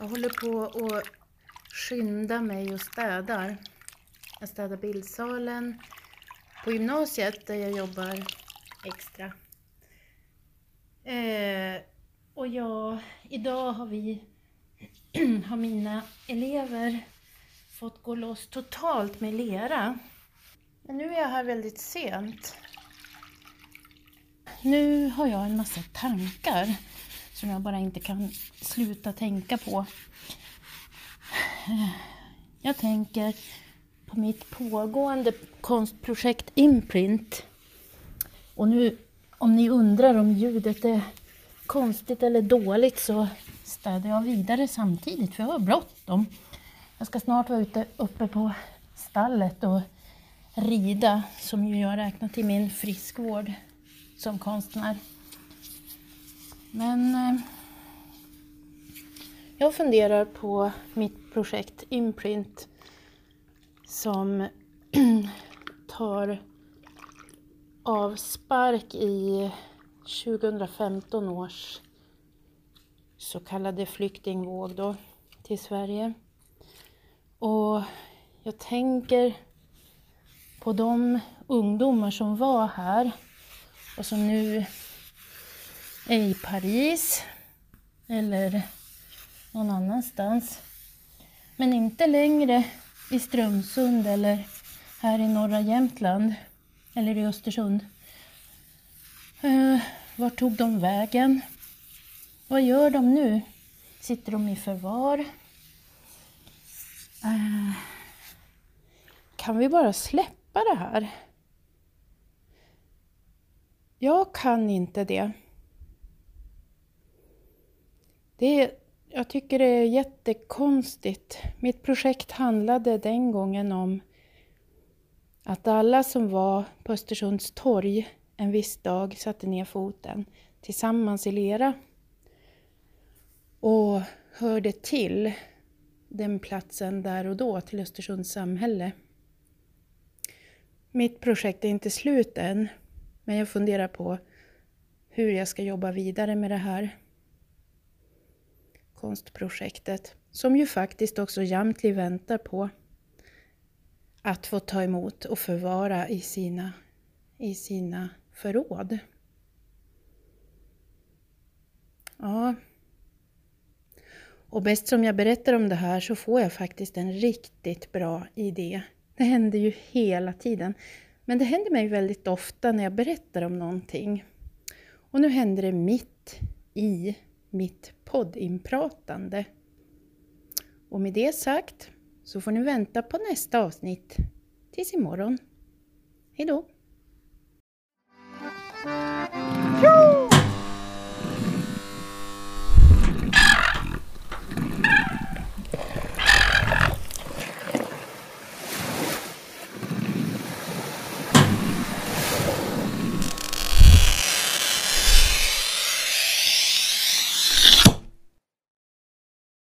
Jag håller på och skynda mig och städar. Jag städar bildsalen på gymnasiet där jag jobbar extra. Eh, och ja, idag har vi, har mina elever fått gå loss totalt med lera. Men nu är jag här väldigt sent. Nu har jag en massa tankar som jag bara inte kan sluta tänka på. Jag tänker på mitt pågående konstprojekt Imprint. Och nu, om ni undrar om ljudet är konstigt eller dåligt så städar jag vidare samtidigt för jag har bråttom. Jag ska snart vara ute uppe på stallet och rida som ju jag räknar till min friskvård som konstnär. Men eh, jag funderar på mitt projekt Imprint som tar avspark i 2015 års så kallade flyktingvåg då till Sverige. Och jag tänker på de ungdomar som var här och som nu i Paris eller någon annanstans. Men inte längre i Strömsund eller här i norra Jämtland eller i Östersund. Uh, vart tog de vägen? Vad gör de nu? Sitter de i förvar? Uh, kan vi bara släppa det här? Jag kan inte det det är, jag tycker det är jättekonstigt. Mitt projekt handlade den gången om att alla som var på Östersunds torg en viss dag satte ner foten tillsammans i lera och hörde till den platsen där och då till Östersunds samhälle. Mitt projekt är inte slut än, men jag funderar på hur jag ska jobba vidare med det här konstprojektet som ju faktiskt också Jamtli väntar på att få ta emot och förvara i sina, i sina förråd. Ja. Och bäst som jag berättar om det här så får jag faktiskt en riktigt bra idé. Det händer ju hela tiden. Men det händer mig väldigt ofta när jag berättar om någonting. Och nu händer det mitt i mitt poddinpratande. Och med det sagt så får ni vänta på nästa avsnitt. Tills imorgon. Hejdå!